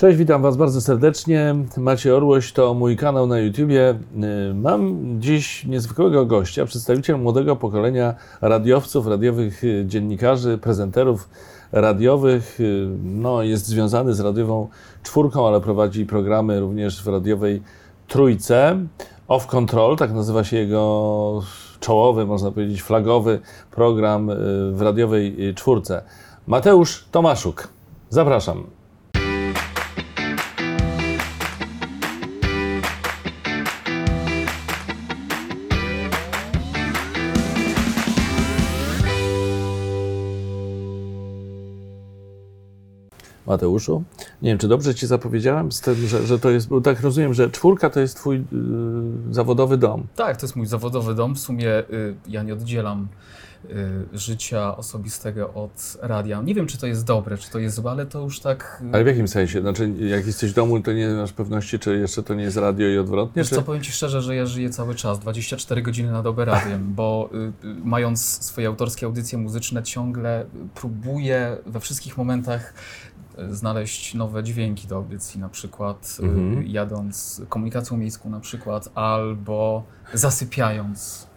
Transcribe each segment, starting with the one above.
Cześć, witam Was bardzo serdecznie. Macie Orłoś, to mój kanał na YouTubie. Y, Mam dziś niezwykłego gościa, przedstawiciel młodego pokolenia radiowców, radiowych y, dziennikarzy, prezenterów radiowych. Y, No, jest związany z radiową czwórką, ale prowadzi programy również w radiowej trójce. Off Control, tak nazywa się jego czołowy, można powiedzieć flagowy program w radiowej czwórce. Mateusz Tomaszuk. Zapraszam. Mateuszu, nie wiem, czy dobrze Ci zapowiedziałem z tym, że, że to jest, bo tak rozumiem, że czwórka to jest Twój y, zawodowy dom. Tak, to jest mój zawodowy dom. W sumie y, ja nie oddzielam y, życia osobistego od radia. Nie wiem, czy to jest dobre, czy to jest złe, ale to już tak. y, Ale w jakim sensie? Znaczy, jak jesteś w domu, to nie masz pewności, czy jeszcze to nie jest radio i odwrotnie? Wiesz Czy... co, powiem Ci szczerze, że ja żyję cały czas, 24 godziny na dobę radiem, bo y, mając swoje autorskie audycje muzyczne ciągle próbuję we wszystkich momentach znaleźć nowe dźwięki do audycji, na przykład y, Mhm. jadąc komunikacją miejską na przykład, albo zasypiając.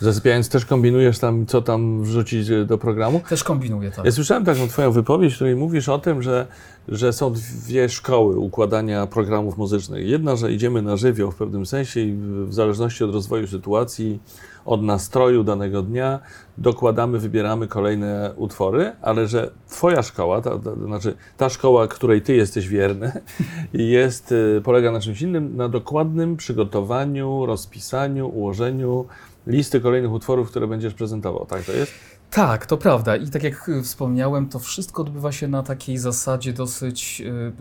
Zasypiając też kombinujesz tam, co tam wrzucić y, do programu? Też kombinuję tak. Ja słyszałem taką Twoją wypowiedź, w której mówisz o tym, że, że są dwie szkoły układania programów muzycznych. Jedna, że idziemy na żywioł w pewnym sensie i w zależności od rozwoju sytuacji, od nastroju danego dnia, dokładamy, wybieramy kolejne utwory, ale że Twoja szkoła, ta, ta, znaczy ta szkoła, której Ty jesteś wierny, jest, y, polega na czymś innym, na dokładnym przygotowaniu, rozpisaniu, ułożeniu listy kolejnych utworów, które będziesz prezentował. Tak to jest? Tak, to prawda. I tak jak y, wspomniałem, to wszystko odbywa się na takiej zasadzie dosyć y, y,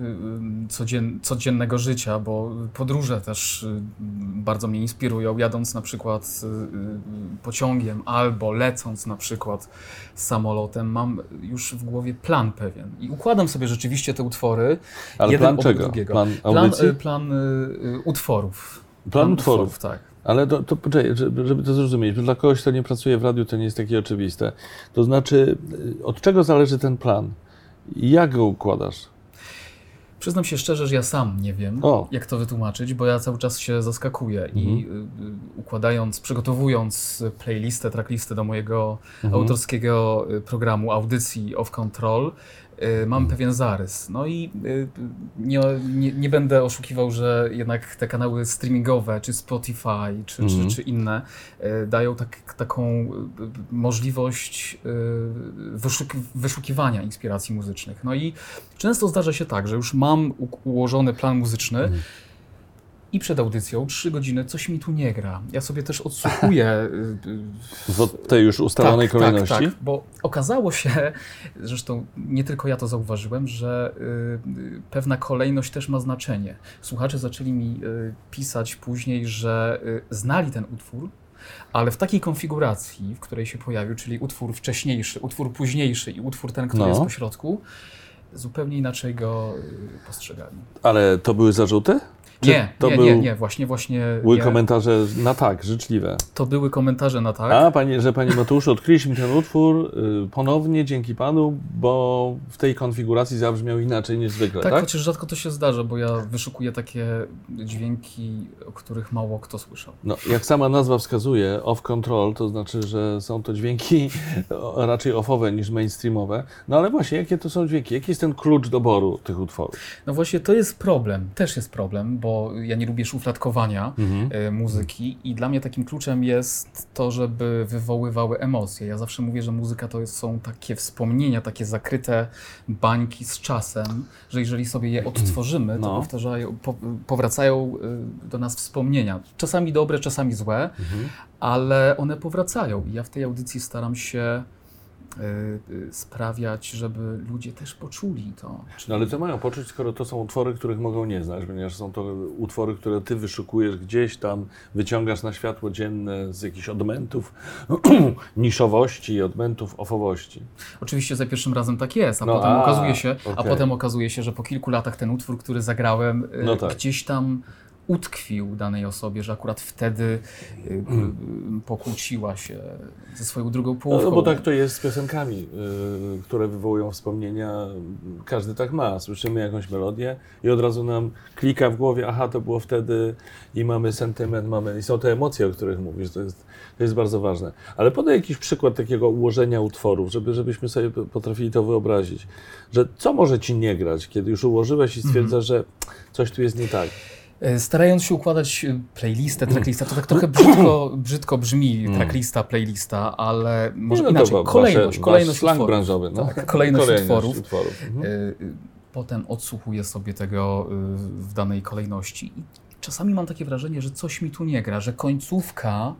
codzien, codziennego życia, bo podróże też bardzo mnie inspirują. Jadąc na przykład pociągiem albo lecąc na przykład samolotem, mam już w głowie plan pewien. I układam sobie rzeczywiście te utwory. Ale jeden plan czego? drugiego. Plan Plan, audycji? y, plan y, utworów. Plan utworów. tak. Ale to, to poczekaj, żeby, to zrozumieć, bo dla kogoś, kto nie pracuje w radiu, to nie jest takie oczywiste. To znaczy, y, od czego zależy ten plan? Jak go układasz? Przyznam się szczerze, że ja sam nie wiem, O. jak to wytłumaczyć, bo ja cały czas się zaskakuję i y, y, układając, przygotowując playlistę, tracklistę do mojego autorskiego y, programu audycji Off Control, mam pewien zarys. No i y, y, nie, nie, nie będę oszukiwał, że jednak te kanały streamingowe, czy Spotify, czy, Mhm. czy, czy inne, y, dają tak, taką y, y, możliwość y, wyszuki, wyszukiwania inspiracji muzycznych. No i często zdarza się tak, że już mam ułożony plan muzyczny Mhm. I przed audycją trzy godziny coś mi tu nie gra. Ja sobie też odsłuchuję y, y, W tej już ustalonej tak, kolejności? Tak, tak, bo okazało się, zresztą nie tylko ja to zauważyłem, że y, pewna kolejność też ma znaczenie. Słuchacze zaczęli mi y, pisać później, że znali ten utwór, ale w takiej konfiguracji, w której się pojawił, czyli utwór wcześniejszy, utwór późniejszy i utwór ten, który No. jest po środku, zupełnie inaczej go postrzegali. Ale to były zarzuty? Czy Nie, to nie, był, nie, nie, właśnie, właśnie były komentarze na tak, życzliwe. to były komentarze na tak. A, panie, że panie Mateuszu, odkryliśmy ten utwór y, ponownie dzięki panu, bo w tej konfiguracji zabrzmiał inaczej niż zwykle, Tak, tak? chociaż rzadko to się zdarza, bo ja wyszukuję takie dźwięki, o których mało kto słyszał. No, jak sama nazwa wskazuje, off control, to znaczy, że są to dźwięki raczej offowe niż mainstreamowe. No ale właśnie, jakie to są dźwięki? Jaki jest ten klucz doboru tych utworów? No właśnie, to jest problem, też jest problem, bo ja nie lubię szufladkowania e, muzyki i dla mnie takim kluczem jest to, żeby wywoływały emocje. Ja zawsze mówię, że muzyka to są takie wspomnienia, takie zakryte bańki z czasem, że jeżeli sobie je odtworzymy, to No. powtarzają, po, powracają e, do nas wspomnienia. Czasami dobre, czasami złe, ale one powracają. I ja w tej audycji staram się sprawiać, żeby ludzie też poczuli to. No ale co mają poczuć, skoro to są utwory, których mogą nie znać, ponieważ są to utwory, które ty wyszukujesz gdzieś tam, wyciągasz na światło dzienne z jakichś odmentów niszowości, odmentów ofowości. Oczywiście za pierwszym razem tak jest, a No, potem a, okazuje się, a okej. potem okazuje się, że po kilku latach ten utwór, który zagrałem, y, No tak. gdzieś tam utkwił danej osobie, że akurat wtedy y, y, pokłóciła się ze swoją drugą No, połówką. no bo tak to jest z piosenkami, y, które wywołują wspomnienia. Każdy tak ma. Słyszymy jakąś melodię i od razu nam klika w głowie, aha, to było wtedy i mamy sentyment, mamy, i są te emocje, o których mówisz. To jest, to jest bardzo ważne. Ale podaj jakiś przykład takiego ułożenia utworów, żeby, żebyśmy sobie potrafili to wyobrazić. Że co może ci nie grać, kiedy już ułożyłeś i stwierdzasz, że coś tu jest nie tak. E, Starając się układać y, playlistę, tracklistę, to tak trochę brzydko, brzydko brzmi tracklista, playlista, ale może no inaczej, kolejność, wasze- kolejność wasz utworów. branżowy. No. Tak, kolejność utworów. utworów. Mhm. Y, Potem odsłuchuję sobie tego w danej kolejności i czasami mam takie wrażenie, że coś mi tu nie gra, że końcówka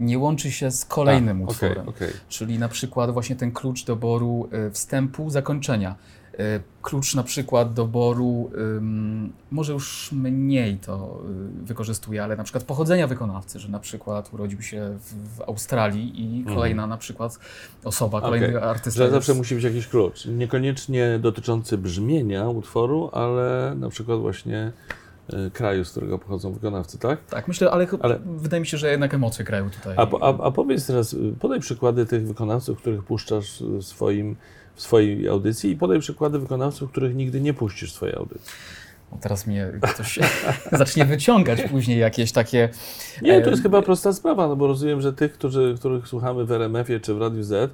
nie łączy się z kolejnym A, utworem. okej. Czyli na przykład właśnie ten klucz doboru wstępu, zakończenia. Y, Klucz na przykład doboru, może już mniej to y, wykorzystuję, ale na przykład pochodzenia wykonawcy, że na przykład urodził się w, w Australii i kolejna na przykład osoba, kolejny Mhm. Okej. artysta. Że jest- zawsze musi być jakiś klucz. Niekoniecznie dotyczący brzmienia utworu, ale na przykład właśnie y, kraju, z którego pochodzą wykonawcy, tak? Tak, myślę, ale, Ale- wydaje mi się, że jednak emocje grają tutaj. A, a, a powiedz teraz, y, podaj przykłady tych wykonawców, których puszczasz swoim, w swojej audycji i podaj przykłady wykonawców, których nigdy nie puścisz w swojej audycji. Teraz mnie ktoś zacznie wyciągać później jakieś takie... Nie, to jest chyba prosta sprawa, no bo rozumiem, że tych, którzy, których słuchamy w RMF-ie czy w Radiu Z,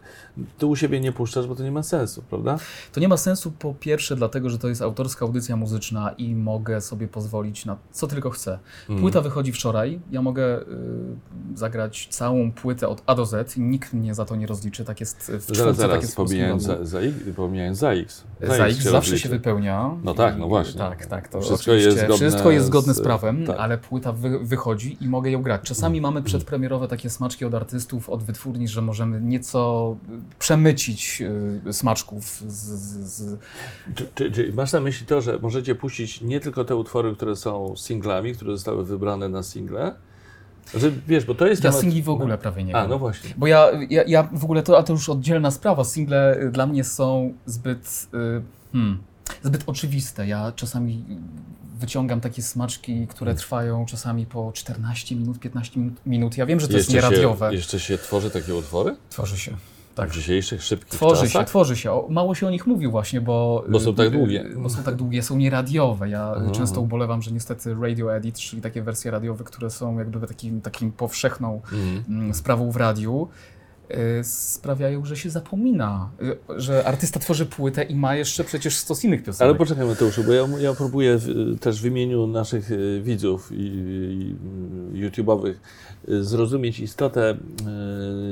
ty u siebie nie puszczasz, bo to nie ma sensu, prawda? To nie ma sensu po pierwsze dlatego, że to jest autorska audycja muzyczna i mogę sobie pozwolić na co tylko chcę. Mhm. Płyta wychodzi wczoraj, ja mogę y, zagrać całą płytę od A do Z i nikt mnie za to nie rozliczy, tak jest w Zaraz, czwórce, tak zaraz, jest w polskim pomijając za, za, X- pomijając za X. Za X się zawsze rozliczy. się wypełnia. No tak, no właśnie. Tak, tak. To Wszystko oczywiście, jest zgodne wszystko jest zgodne z z- prawem, tak. ale płyta wy, wychodzi i mogę ją grać. Czasami mamy przedpremierowe takie smaczki od artystów, od wytwórni, że możemy nieco przemycić y, smaczków z, z, Czy, czy, czy masz na myśli to, że możecie puścić nie tylko te utwory, które są singlami, które zostały wybrane na single? Że, wiesz, bo to jest Ja temat- singli w ogóle prawie nie A, no właśnie. Bo ja, ja, ja w ogóle to, a to już oddzielna sprawa. Single y, dla mnie są zbyt, y, hmm, zbyt oczywiste. Ja czasami wyciągam takie smaczki, które Hmm. trwają czasami po 14 minut, 15 minut. Ja wiem, że to jest Jeszcze nieradiowe. Się, jeszcze się tworzy takie utwory? Tworzy się. Tak. W dzisiejszych szybkich Tworzy się, czasach? tworzy się. O, mało się o nich mówi właśnie, bo... Bo są tak y, długie. y, Bo są tak długie, są nieradiowe. Ja Mhm. często ubolewam, że niestety radio edit, czyli takie wersje radiowe, które są jakby takim, takim powszechną Mhm. mm, sprawą w radiu, sprawiają, że się zapomina, y, że artysta tworzy płytę i ma jeszcze przecież stos innych piosenek. Ale poczekaj Mateuszu, bo ja, ja próbuję w, też w imieniu naszych y, widzów i, i y, YouTube'owych y, zrozumieć istotę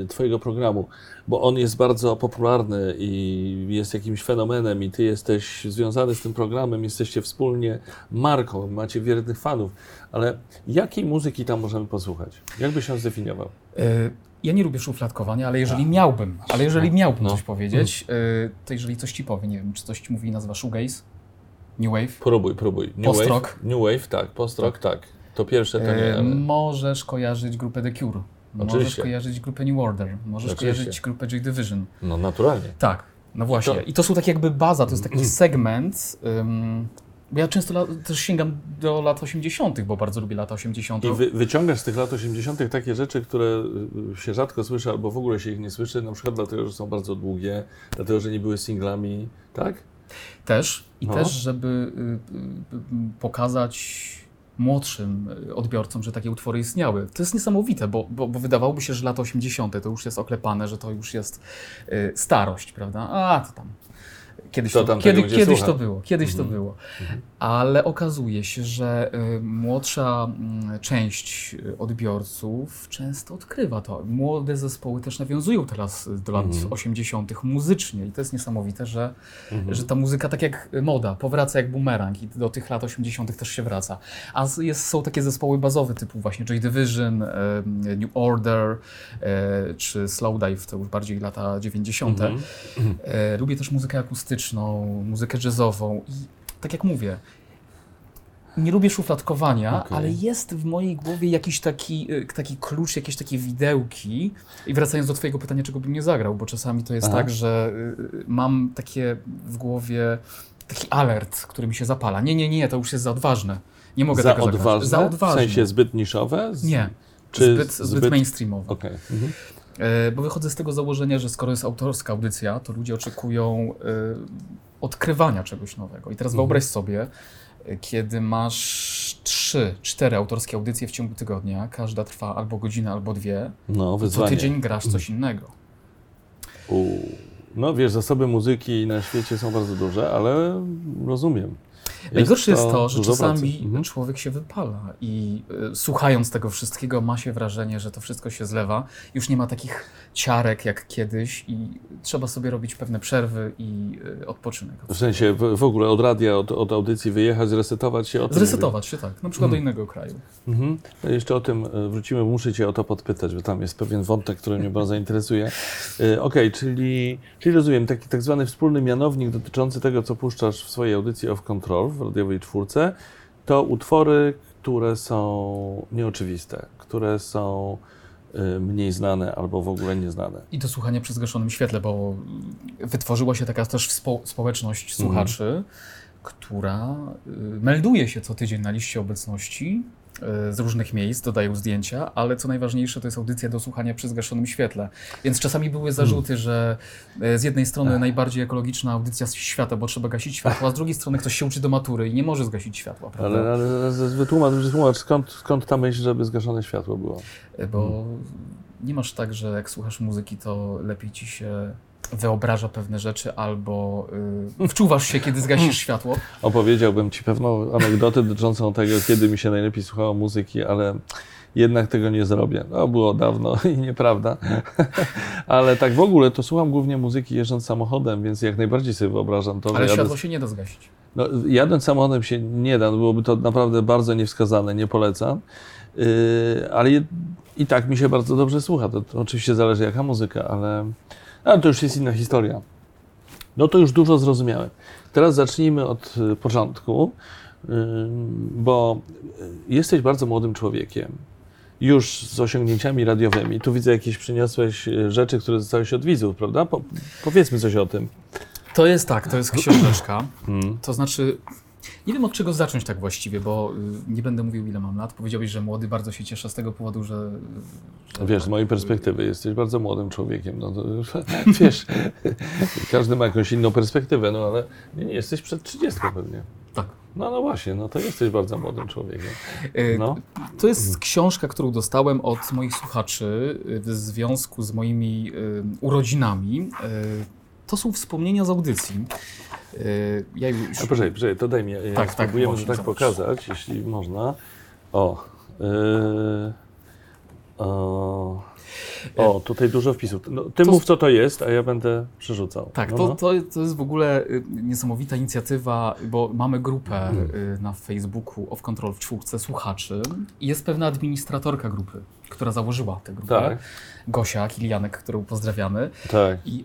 y, Twojego programu, bo on jest bardzo popularny i jest jakimś fenomenem i Ty jesteś związany z tym programem, jesteście wspólnie marką, macie wiernych fanów, ale jakiej muzyki tam możemy posłuchać? Jak byś ją zdefiniował? Y, Ja nie lubię szufladkowania, ale jeżeli miałbym, ale jeżeli miałbym No. coś powiedzieć, y, to jeżeli coś ci powie, nie wiem, czy coś ci mówi nazwa shoegaze, new wave, Próbuj, próbuj. New Post-rock. Wave, New Wave, tak, post-rock, tak. To pierwsze to nie, y, ale... możesz kojarzyć grupę The Cure, możesz Oczywiście. kojarzyć grupę New Order, możesz Oczywiście. kojarzyć grupę Joy Division. No naturalnie. Tak, no właśnie. To- I to są tak jakby baza, to jest taki segment. ym, bo ja często też sięgam do lat 80., bo bardzo lubię lata 80. I wy, wyciągasz z tych lat 80. takie rzeczy, które y, się rzadko słyszy, albo w ogóle się ich nie słyszy, na przykład dlatego, że są bardzo długie, dlatego, że nie były singlami, tak? Też i No. też, żeby y, y, pokazać młodszym odbiorcom, że takie utwory istniały. To jest niesamowite, bo, bo, bo wydawałoby się, że lata 80. to już jest oklepane, że to już jest starość, prawda? A, to tam. Kiedyś, To kiedy, kiedyś to było, kiedyś Mhm. to było. Ale okazuje się, że y, młodsza mm, część y, odbiorców często odkrywa to. Młode zespoły też nawiązują teraz y, do lat Mhm. 80. muzycznie i to jest niesamowite, że, Mhm. że ta muzyka tak jak moda, powraca jak bumerang i do tych lat 80. też się wraca. A jest, są takie zespoły bazowe typu właśnie Joy Division, e, New Order czy Slowdive, to już bardziej lata 90. Mhm. Lubię też muzykę akustyczną, muzykę jazzową i tak jak mówię, nie lubię szufladkowania, Okej. ale jest w mojej głowie jakiś taki, y, taki klucz, jakieś takie widełki. I wracając do Twojego pytania, czego bym nie zagrał, bo czasami to jest Aha. tak, że y, mam takie w głowie taki alert, który mi się zapala. Nie, nie, nie, to już jest za odważne. Nie mogę Za tego zagrać. odważne? Za odważne. W sensie zbyt niszowe? Z... Nie, Czy zbyt, zbyt, mainstreamowe. Okej. Mhm. E, Bo wychodzę z tego założenia, że skoro jest autorska audycja, to ludzie oczekują e, odkrywania czegoś nowego. I teraz Mhm. wyobraź sobie, e, kiedy masz trzy, cztery autorskie audycje w ciągu tygodnia, każda trwa albo godzinę, albo dwie, No, co tydzień grasz coś innego. U. No wiesz, zasoby muzyki na świecie są bardzo duże, ale rozumiem. Najgorsze jest to, że czasami pracy. Mhm. człowiek się wypala i y, słuchając tego wszystkiego ma się wrażenie, że to wszystko się zlewa. Już nie ma takich ciarek jak kiedyś i trzeba sobie robić pewne przerwy i y, odpoczynek. W sensie w, w ogóle od radia, od, od audycji wyjechać, zresetować się. Zresetować się tak, na przykład Mhm. do innego kraju. To Jeszcze o tym e, wrócimy, muszę Cię o to podpytać, bo tam jest pewien wątek, który mnie bardzo interesuje. E, Okej, czyli, czyli rozumiem, taki tak zwany wspólny mianownik dotyczący tego, co puszczasz w swojej audycji Off Control w radiowej czwórce, to utwory, które są nieoczywiste, które są e, mniej znane albo w ogóle nieznane. I do słuchania przy zgaszonym świetle, bo y, wytworzyła się taka też spo, społeczność Mhm. słuchaczy, która y, melduje się co tydzień na liście obecności y, z różnych miejsc, dodają zdjęcia, ale co najważniejsze to jest audycja do słuchania przy zgaszonym świetle. Więc czasami były zarzuty, że y, z jednej strony najbardziej ekologiczna audycja świata, bo trzeba gasić światło, a z drugiej strony ktoś się uczy do matury i nie może zgasić światła, prawda? Ale, ale, ale wytłumacz, wytłumacz skąd, skąd ta myśl, żeby zgaszone światło było? Y, Bo nie masz tak, że jak słuchasz muzyki, to lepiej ci się wyobraża pewne rzeczy albo y, wczuwasz się, kiedy zgasisz światło. Opowiedziałbym Ci pewną anegdotę dotyczącą tego, kiedy mi się najlepiej słuchało muzyki, ale jednak tego nie zrobię. No, było dawno i nieprawda. ale tak w ogóle to słucham głównie muzyki jeżdżąc samochodem, więc jak najbardziej sobie wyobrażam to, Ale że jadę, światło się nie da zgasić. no, jadąc samochodem się nie da, no, byłoby to naprawdę bardzo niewskazane, nie polecam. Yy, ale i tak mi się bardzo dobrze słucha. To, to oczywiście zależy jaka muzyka, ale, ale to już jest inna historia. No to już dużo zrozumiałem. Teraz zacznijmy od y, początku, bo y, jesteś bardzo młodym człowiekiem, już z osiągnięciami radiowymi. Tu widzę jakieś przyniosłeś y, rzeczy, które zostałeś od widzów, prawda? Po, powiedzmy coś o tym. To jest tak, to jest książeczka. Hmm. To znaczy, nie wiem od czego zacząć tak właściwie, bo y, nie będę mówił ile mam lat. Powiedziałbyś, że młody, bardzo się cieszę z tego powodu, że... że Wiesz, z mojej perspektywy jesteś bardzo młodym człowiekiem. No to, wiesz, każdy ma jakąś inną perspektywę, no ale nie, nie jesteś przed 30 pewnie. Tak. No, no właśnie, no to jesteś bardzo młodym człowiekiem. Y, No. To jest książka, którą dostałem od moich słuchaczy y, w związku z moimi urodzinami. To są wspomnienia z audycji. Y, Ja już... A poczekaj, poczekaj, to daj mi, ja Tak, tak, tak, spróbujemy tak zobacz. pokazać, jeśli można. O, yy, o, o, tutaj dużo wpisów. No, ty To- mów, co to jest, a ja będę przerzucał. Tak, no, to, no. to, to jest w ogóle y, niesamowita inicjatywa, bo mamy grupę Hmm. y, na Facebooku Off Control w czwórce słuchaczy i jest pewna administratorka grupy, która założyła tę grupę, Tak, Gosia Kilianek, którą pozdrawiamy tak. i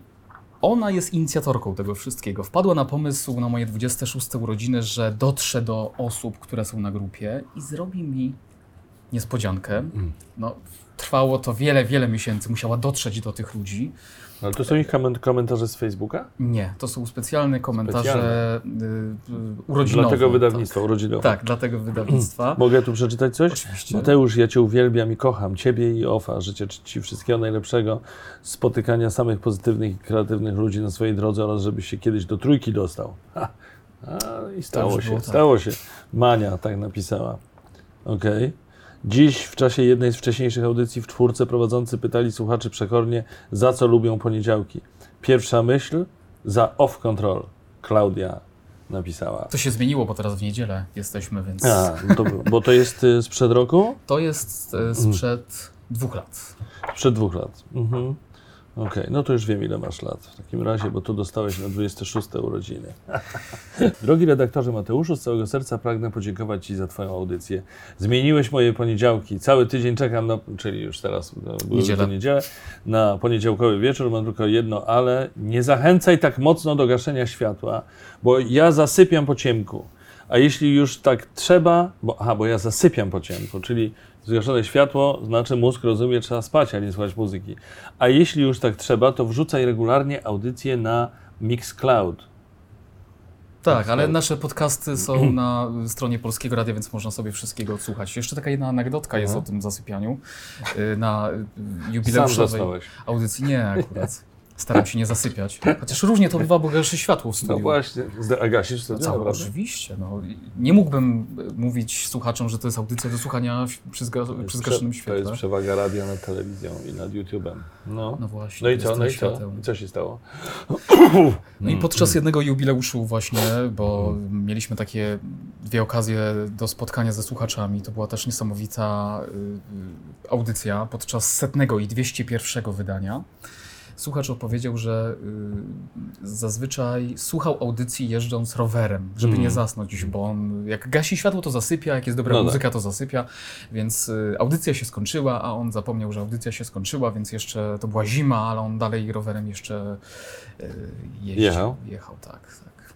ona jest inicjatorką tego wszystkiego. Wpadła na pomysł na moje 26 urodziny, że dotrze do osób, które są na grupie i zrobi mi niespodziankę. Hmm. No, trwało to wiele, wiele miesięcy, musiała dotrzeć do tych ludzi. Ale to są ich koment- komentarze z Facebooka? Nie, to są specjalne komentarze y, y, urodzinowe. Dla tego wydawnictwa urodzinowe. Tak, tak dla tego wydawnictwa. Mogę tu przeczytać coś? Oczywiście. Mateusz, ja Cię uwielbiam i kocham. Ciebie i Ofa. Życzę Ci wszystkiego najlepszego, spotykania samych pozytywnych i kreatywnych ludzi na swojej drodze oraz żebyś się kiedyś do trójki dostał. Ha. A, I stało się, tak. stało się. Mania tak napisała. Okej. Dziś w czasie jednej z wcześniejszych audycji w czwórce prowadzący pytali słuchaczy przekornie, za co lubią poniedziałki. Pierwsza myśl, za off control. Klaudia napisała. To się zmieniło, bo teraz w niedzielę jesteśmy, więc A, no to, bo to jest y, sprzed roku? to jest y, sprzed dwóch lat. Sprzed dwóch lat. Mhm. Okej, no to już wiem, ile masz lat w takim razie, bo tu dostałeś na 26 urodziny. Drogi redaktorze Mateuszu, z całego serca pragnę podziękować Ci za Twoją audycję. Zmieniłeś moje poniedziałki. Cały tydzień czekam na, czyli już teraz no, to niedzielę, na poniedziałkowy wieczór. Mam tylko jedno, ale nie zachęcaj tak mocno do gaszenia światła, bo ja zasypiam po ciemku. A jeśli już tak trzeba, bo, aha, bo ja zasypiam po ciemku, czyli zgaszone światło, znaczy mózg rozumie, trzeba spać, a nie słuchać muzyki. A jeśli już tak trzeba, to wrzucaj regularnie audycje na Mixcloud. Tak, ale nasze podcasty są na stronie Polskiego Radia, więc można sobie wszystkiego odsłuchać. Jeszcze taka jedna anegdotka jest No. o tym zasypianiu y, na y, jubileuszowej audycji. Nie, akurat. Staram się nie zasypiać. Chociaż różnie to bywa, bo gaszy światło w studiu. No właśnie, gasisz Całe, naprawdę? oczywiście. No. Nie mógłbym y, mówić słuchaczom, że to jest audycja do słuchania przy, zga, przy zgaszonym To jest przewaga radia nad telewizją i nad YouTube'em. No. No właśnie. No i co, no i co? I co się stało? No i podczas jednego jubileuszu właśnie, bo mieliśmy takie dwie okazje do spotkania ze słuchaczami, to była też niesamowita y, y, audycja podczas setnego i 201 wydania. Słuchacz opowiedział, że y, zazwyczaj słuchał audycji jeżdżąc rowerem, żeby Mm. nie zasnąć, bo on jak gasi światło, to zasypia, jak jest dobra No tak. muzyka, to zasypia, więc y, audycja się skończyła, a on zapomniał, że audycja się skończyła, więc jeszcze to była zima, ale on dalej rowerem jeszcze y, jeździł. Jechał? Jechał, tak, tak.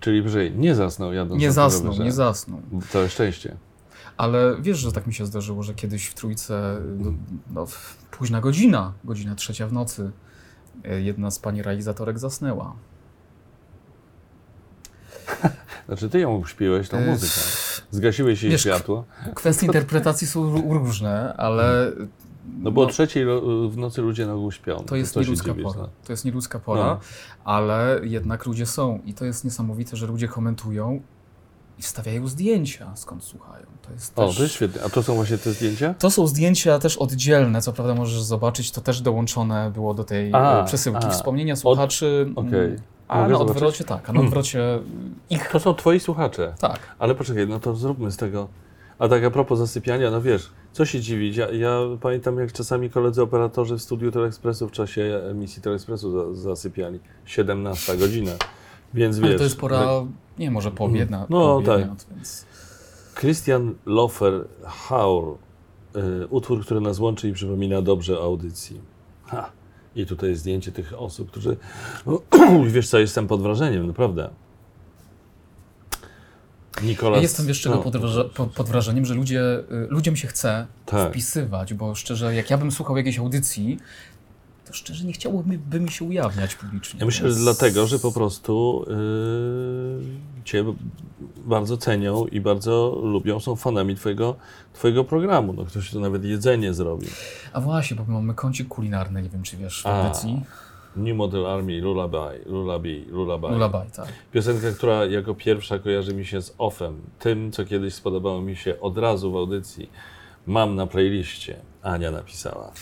Czyli brzej, nie zasnął jadąc Nie zasnął, rowerze. nie zasnął. Całe szczęście. Ale wiesz, że tak mi się zdarzyło, że kiedyś w trójce, no, no, w- późna godzina, godzina trzecia w nocy, jedna z pani realizatorek zasnęła. Znaczy ty ją uśpiłeś, tą E, muzykę. Zgasiłeś jej wiesz, światło. Kwestie interpretacji są ró- różne, ale No bo o no, trzeciej ro- w nocy ludzie na ogół śpią. to jest nieludzka pora. no. To jest nieludzka pora, No. ale jednak ludzie są i to jest niesamowite, że ludzie komentują i wstawiają zdjęcia, skąd słuchają. To jest O, też... to jest świetne. A to są właśnie te zdjęcia? To są zdjęcia też oddzielne, co prawda możesz zobaczyć, to też dołączone było do tej A, e, przesyłki. a. Wspomnienia słuchaczy. mm, okej. A Mogę na zobaczyć? odwrocie tak, a na odwrocie ich. To są twoi słuchacze. Tak. Ale poczekaj, no to zróbmy z tego. A tak a propos zasypiania, no wiesz, co się dziwić? Ja, ja pamiętam, jak czasami koledzy operatorzy w studiu Telekspresu w czasie emisji Telekspresu za, zasypiali. 17 godzina. Więc Ale wiesz. to jest pora, nie może poobiednia. No, poobiednia, Więc... Christian Lofer Haur. Y, utwór, który nas łączy i przypomina dobrze o audycji. Ha. I tutaj jest zdjęcie tych osób, którzy. wiesz co, jestem pod wrażeniem, naprawdę. Nikolas. Ja jestem wiesz czego no, pod, wraże- po- pod wrażeniem, że ludzie, y, ludziom się chce Tak. wpisywać, bo szczerze, jak ja bym słuchał jakiejś audycji, to szczerze nie chciałoby by mi się ujawniać publicznie. Ja myślę, że dlatego, że po prostu yy, Cię bardzo cenią i bardzo lubią, są fanami Twojego, twojego programu. No, ktoś to nawet jedzenie zrobi. A właśnie, bo mamy kącik kulinarny, nie wiem czy wiesz, w audycji. New Model Army, Lullaby, Lullaby, Lullaby. Lullaby, tak. Piosenka, która jako pierwsza kojarzy mi się z Offem. Tym, co kiedyś spodobało mi się od razu w audycji. Mam na playliście. Ania napisała.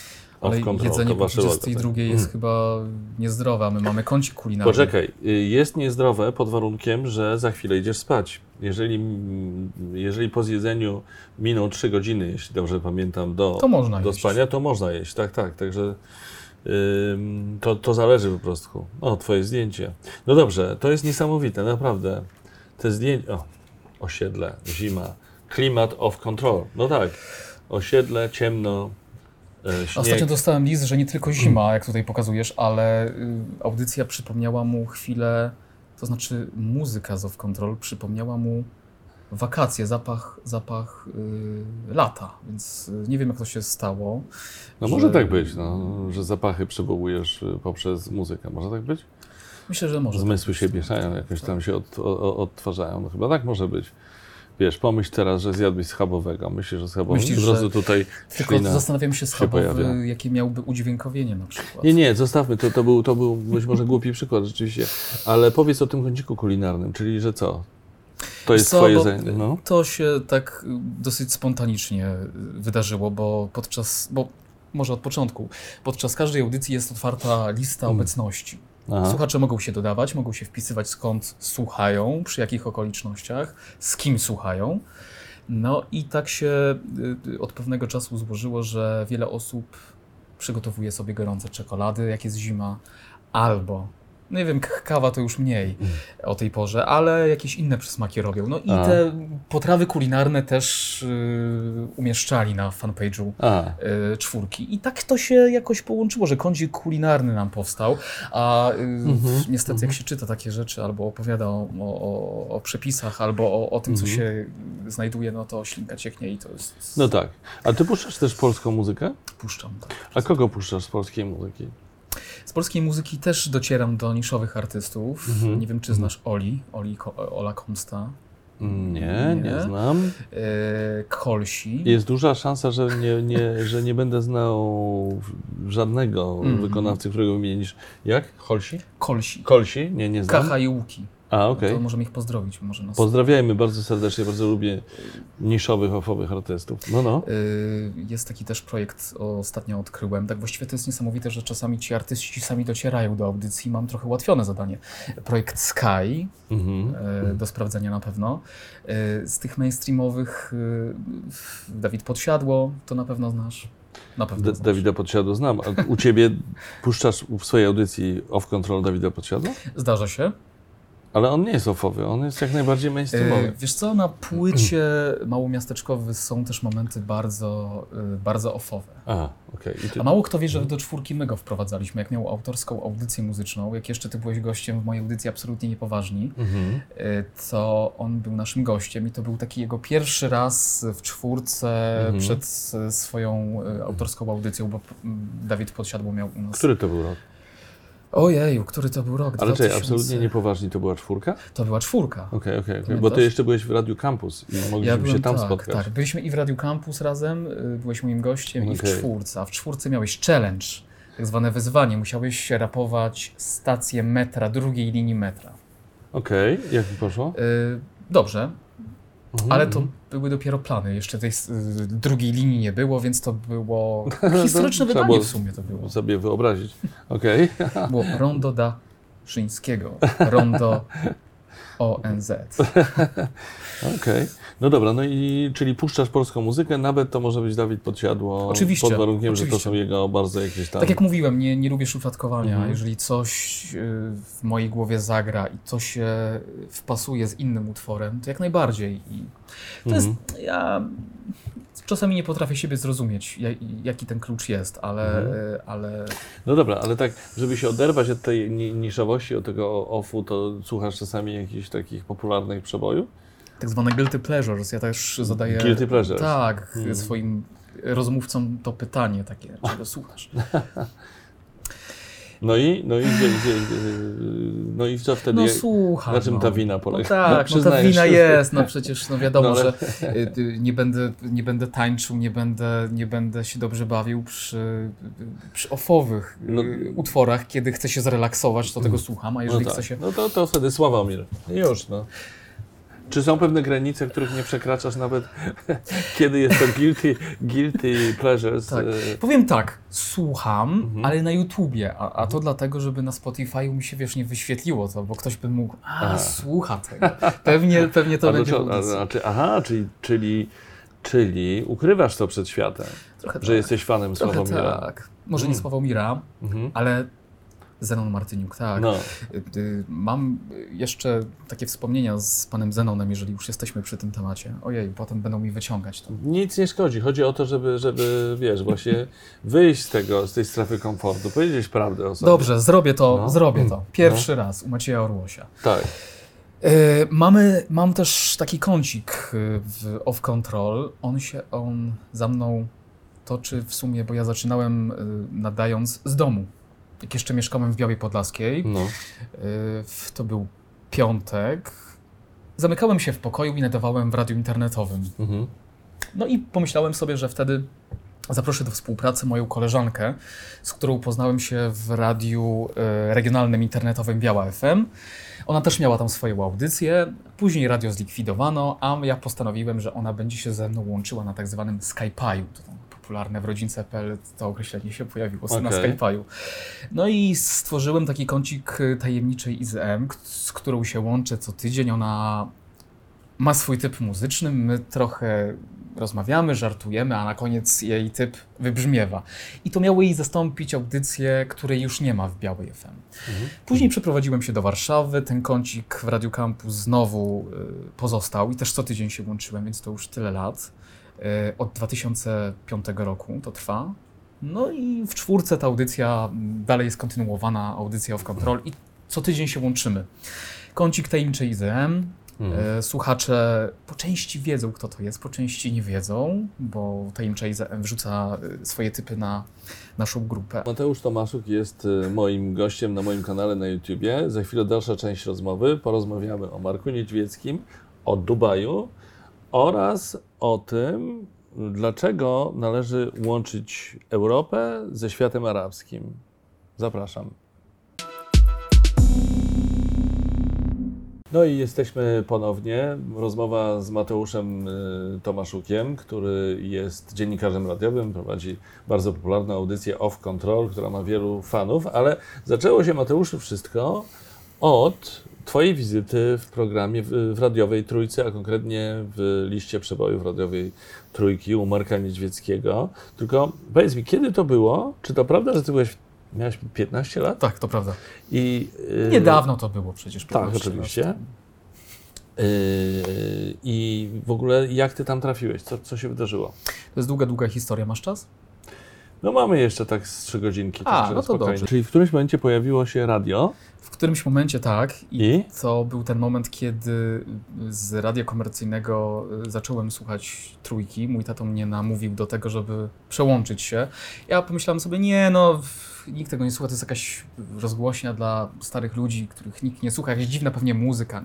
Ale jedzenie po wasze logo, 22 tak. jest chyba niezdrowe, a my mamy kącik kulinarny. Poczekaj, y, jest niezdrowe pod warunkiem, że za chwilę idziesz spać. Jeżeli, mm, jeżeli po zjedzeniu miną 3 godziny, jeśli dobrze pamiętam, do, do jeść. spania, to można jeść. Tak, tak. Także to, to zależy po prostu. O, twoje zdjęcie. No dobrze, to jest niesamowite, naprawdę. Te zdjęcia. O, osiedle, zima, klimat off control. No tak. Osiedle, ciemno, śnieg. Ostatnio dostałem list, że nie tylko zima, jak tutaj pokazujesz, ale y, audycja przypomniała mu chwilę, to znaczy muzyka z Off Control przypomniała mu wakacje, zapach, zapach y, lata, więc y, nie wiem jak to się stało. No że- może tak być, no, że zapachy przywołujesz y, poprzez muzykę. Może tak być? Myślę, że może. Zmysły się mieszają, jakoś tam się od, odtwarzają. No chyba tak może być. Wiesz, pomyśl teraz, że zjadłeś schabowego. Myślisz, że schabowy Myślisz, że- tutaj Tylko ślina. zastanawiam się się schabowy, pojawia. jakie miałby udźwiękowienie na przykład. Nie, nie, zostawmy, to, to, był, to był być może głupi przykład rzeczywiście, ale powiedz o tym kąciku kulinarnym, czyli że co? To jest co, twoje zajęcie, no? To się tak dosyć spontanicznie wydarzyło, bo podczas, bo może od początku, podczas każdej audycji jest otwarta lista Hmm. obecności. Aha. Słuchacze mogą się dodawać, mogą się wpisywać skąd słuchają, przy jakich okolicznościach, z kim słuchają. No i tak się y, y, od pewnego czasu złożyło, że wiele osób przygotowuje sobie gorące czekolady, jak jest zima, albo, nie wiem, kawa to już mniej o tej porze, ale jakieś inne przysmaki robią. No i A. te potrawy kulinarne też y, umieszczali na fanpage'u y, czwórki. I tak to się jakoś połączyło, że kącik kulinarny nam powstał, a y, Mhm, niestety jak się czyta takie rzeczy, albo opowiada o, o, o, przepisach, albo o, o tym, co Mhm. się znajduje, no to ślinka cieknie i to jest... no tak. A ty puszczasz też polską muzykę? Puszczam, tak. A kogo puszczasz z polskiej muzyki? Z polskiej muzyki też docieram do niszowych artystów. Mhm. Nie wiem, czy znasz Oli, Oli Ola Komsta, Nie, nie, Nie. znam. e, Kolsi. Jest duża szansa, że nie, nie, że nie będę znał żadnego Mhm. wykonawcy, którego wymienisz. Jak? Holsi? Kolsi. Kolsi? Nie, nie znam. Kacha i Łuki. A, okej. To możemy ich pozdrowić. Może nas Pozdrawiajmy bardzo serdecznie, bardzo lubię niszowych, ofowych artystów. No, no. Y, Jest taki też projekt, ostatnio odkryłem. Tak właściwie to jest niesamowite, że czasami ci artyści sami docierają do audycji. Mam trochę ułatwione zadanie. Projekt Sky, Mhm. y, do sprawdzenia na pewno. Y, Z tych mainstreamowych Dawid Podsiadło, to na pewno znasz. Na pewno znasz. Dawida Podsiadło znam. A u Ciebie puszczasz w swojej audycji Off Control Dawida Podsiadło? Zdarza się. Ale on nie jest offowy, on jest jak najbardziej mainstreamowy. Wiesz co, na płycie małomiasteczkowy są też momenty bardzo, y, bardzo okej. I ty- A mało kto wie, że do czwórki my go wprowadzaliśmy, jak miał autorską audycję muzyczną, jak jeszcze ty byłeś gościem w mojej audycji absolutnie niepoważni, Mhm. y, to on był naszym gościem i to był taki jego pierwszy raz w czwórce Mhm. przed swoją y, autorską audycją, bo mm, Dawid Podsiadło miał u nas... Który to był rok? Ojeju, który to był rok? Ale czekaj, 2000. absolutnie niepoważni to była czwórka? To była czwórka. Okej, okej, okej. Bo Pamiętasz? ty jeszcze byłeś w Radiu Campus i mogliśmy Ja się byłem tam tak, spotkać. tak. Byliśmy i w Radiu Campus razem, y, byłeś moim gościem i w czwórce. A w czwórce miałeś challenge, tak zwane wyzwanie. Musiałeś rapować stację metra, drugiej linii metra. Okej, jak mi poszło? Y, dobrze, Mhm, ale to były dopiero plany. Jeszcze tej y, drugiej linii nie było, więc to było historyczne trzeba wydanie w sumie to było. sobie wyobrazić. Okej. Było Rondo da Szyńskiego, Rondo ONZ. Okej. No dobra, no i czyli puszczasz polską muzykę, nawet to może być Dawid Podsiadło. Oczywiście, Pod warunkiem, że to oczywiście. są jego bardzo jakieś tam. Tak jak mówiłem, nie, nie lubię szufladkowania. Mhm. Jeżeli coś y, w mojej głowie zagra i to się wpasuje z innym utworem, to jak najbardziej. I to Mhm. jest, ja czasami nie potrafię siebie zrozumieć, ja- jaki ten klucz jest, ale, Mhm. ale No dobra, ale tak, żeby się oderwać od tej ni- niszowości, od tego offu, to słuchasz czasami jakichś takich popularnych przebojów? tak zwane guilty pleasures, ja też zadaję Guilty pleasures. tak, Mhm. swoim rozmówcom to pytanie takie, czego słuchasz. No i, no i gdzie, gdzie, no i co wtedy? No słucham. na czym no. ta wina No polega? tak, no ta przyznajesz wina jest, no przecież no wiadomo, No ale- że y, y, nie będę, nie będę tańczył, nie będę, nie będę się dobrze bawił przy, przy ofowych y, No- utworach, kiedy chcę się zrelaksować, to tego słucham, a jeżeli no chcę tak. się... No to, to wtedy Sławomir. Już, no. Czy są pewne granice, których nie przekraczasz nawet, kiedy jest to guilty, guilty pleasures? Tak. e, Powiem tak, słucham, Mhm. ale na YouTubie, a, a to dlatego, żeby na Spotify'u mi się, wiesz, nie wyświetliło to, bo ktoś by mógł, a, A. słucha tego. Pewnie, pewnie to a będzie audycji. a, czy, Aha, czyli, czyli, czyli ukrywasz to przed światem, Trochę że tak. jesteś fanem Trochę Sławomira. tak. Może nie Mm. Sławomira, Mhm. ale Zenon Martyniuk, tak. No, Y, y, Mam jeszcze takie wspomnienia z panem Zenonem, jeżeli już jesteśmy przy tym temacie. Ojej, potem będą mi wyciągać to. nic nie szkodzi. Chodzi o to, żeby, żeby wiesz, właśnie wyjść z tego, z tej strefy komfortu, powiedzieć prawdę o sobie. Dobrze, zrobię to, No. zrobię to. Pierwszy raz u Macieja Orłosia. Tak. Y, mamy, mam też taki kącik w Off Control. On się, on za mną toczy w sumie, bo ja zaczynałem nadając z domu. Jak jeszcze mieszkałem w Białej Podlaskiej, No. Y, w- To był piątek. Zamykałem się w pokoju i nadawałem w radiu internetowym. Mhm. No i pomyślałem sobie, że wtedy zaproszę do współpracy moją koleżankę, z którą poznałem się w radiu y, regionalnym internetowym Biała FM. Ona też miała tam swoją audycję. Później radio zlikwidowano, a ja postanowiłem, że ona będzie się ze mną łączyła na tak zwanym Skype'u. Popularne w rodzince.pl to określenie się pojawiło na Okej. Skype'u. No i stworzyłem taki kącik tajemniczej IZM, z którą się łączę co tydzień. Ona ma swój typ muzyczny, my trochę rozmawiamy, żartujemy, a na koniec jej typ wybrzmiewa. I to miało jej zastąpić audycję, której już nie ma w Białej FM. Mhm. Później przeprowadziłem się do Warszawy, ten kącik w Radiu Campus znowu y, pozostał i też co tydzień się łączyłem, więc to już tyle lat. Y, od 2005 roku to trwa. No i w czwórce ta audycja mm, dalej jest kontynuowana, audycja of Control i co tydzień się łączymy. Kącik tajemniczy IZM, Mhm. E, Słuchacze po części wiedzą, kto to jest, po części nie wiedzą, bo Tajemniczej wrzuca e, swoje typy na naszą grupę. Mateusz Tomaszuk jest moim gościem na moim kanale na YouTubie. Za chwilę dalsza część rozmowy. Porozmawiamy o Marku Niedźwieckim, o Dubaju oraz o tym, dlaczego należy łączyć Europę ze światem arabskim. Zapraszam. No i jesteśmy ponownie. Rozmowa z Mateuszem y, Tomaszukiem, który jest dziennikarzem radiowym, prowadzi bardzo popularną audycję Off Control, która ma wielu fanów, ale zaczęło się Mateuszu wszystko od Twojej wizyty w programie w, w radiowej Trójce, a konkretnie w liście przebojów radiowej Trójki u Marka Niedźwieckiego. Tylko powiedz mi, kiedy to było? Czy to prawda, że Ty byłeś, miałeś 15 lat? Tak, to prawda. I, y, Niedawno to było przecież. tak, 15 oczywiście. lat. Yy, I w ogóle jak ty tam trafiłeś? Co, co się wydarzyło? To jest długa, długa historia. Masz czas? No mamy jeszcze tak z trzy godzinki. A, no to spokojnie. dobrze. Czyli w którymś momencie pojawiło się radio W którymś momencie tak. i To był ten moment, kiedy z radia komercyjnego y, zacząłem słuchać trójki. Mój tato mnie namówił do tego, żeby przełączyć się. Ja pomyślałem sobie, nie no, nikt tego nie słucha, to jest jakaś rozgłośnia dla starych ludzi, których nikt nie słucha, jakaś dziwna pewnie muzyka.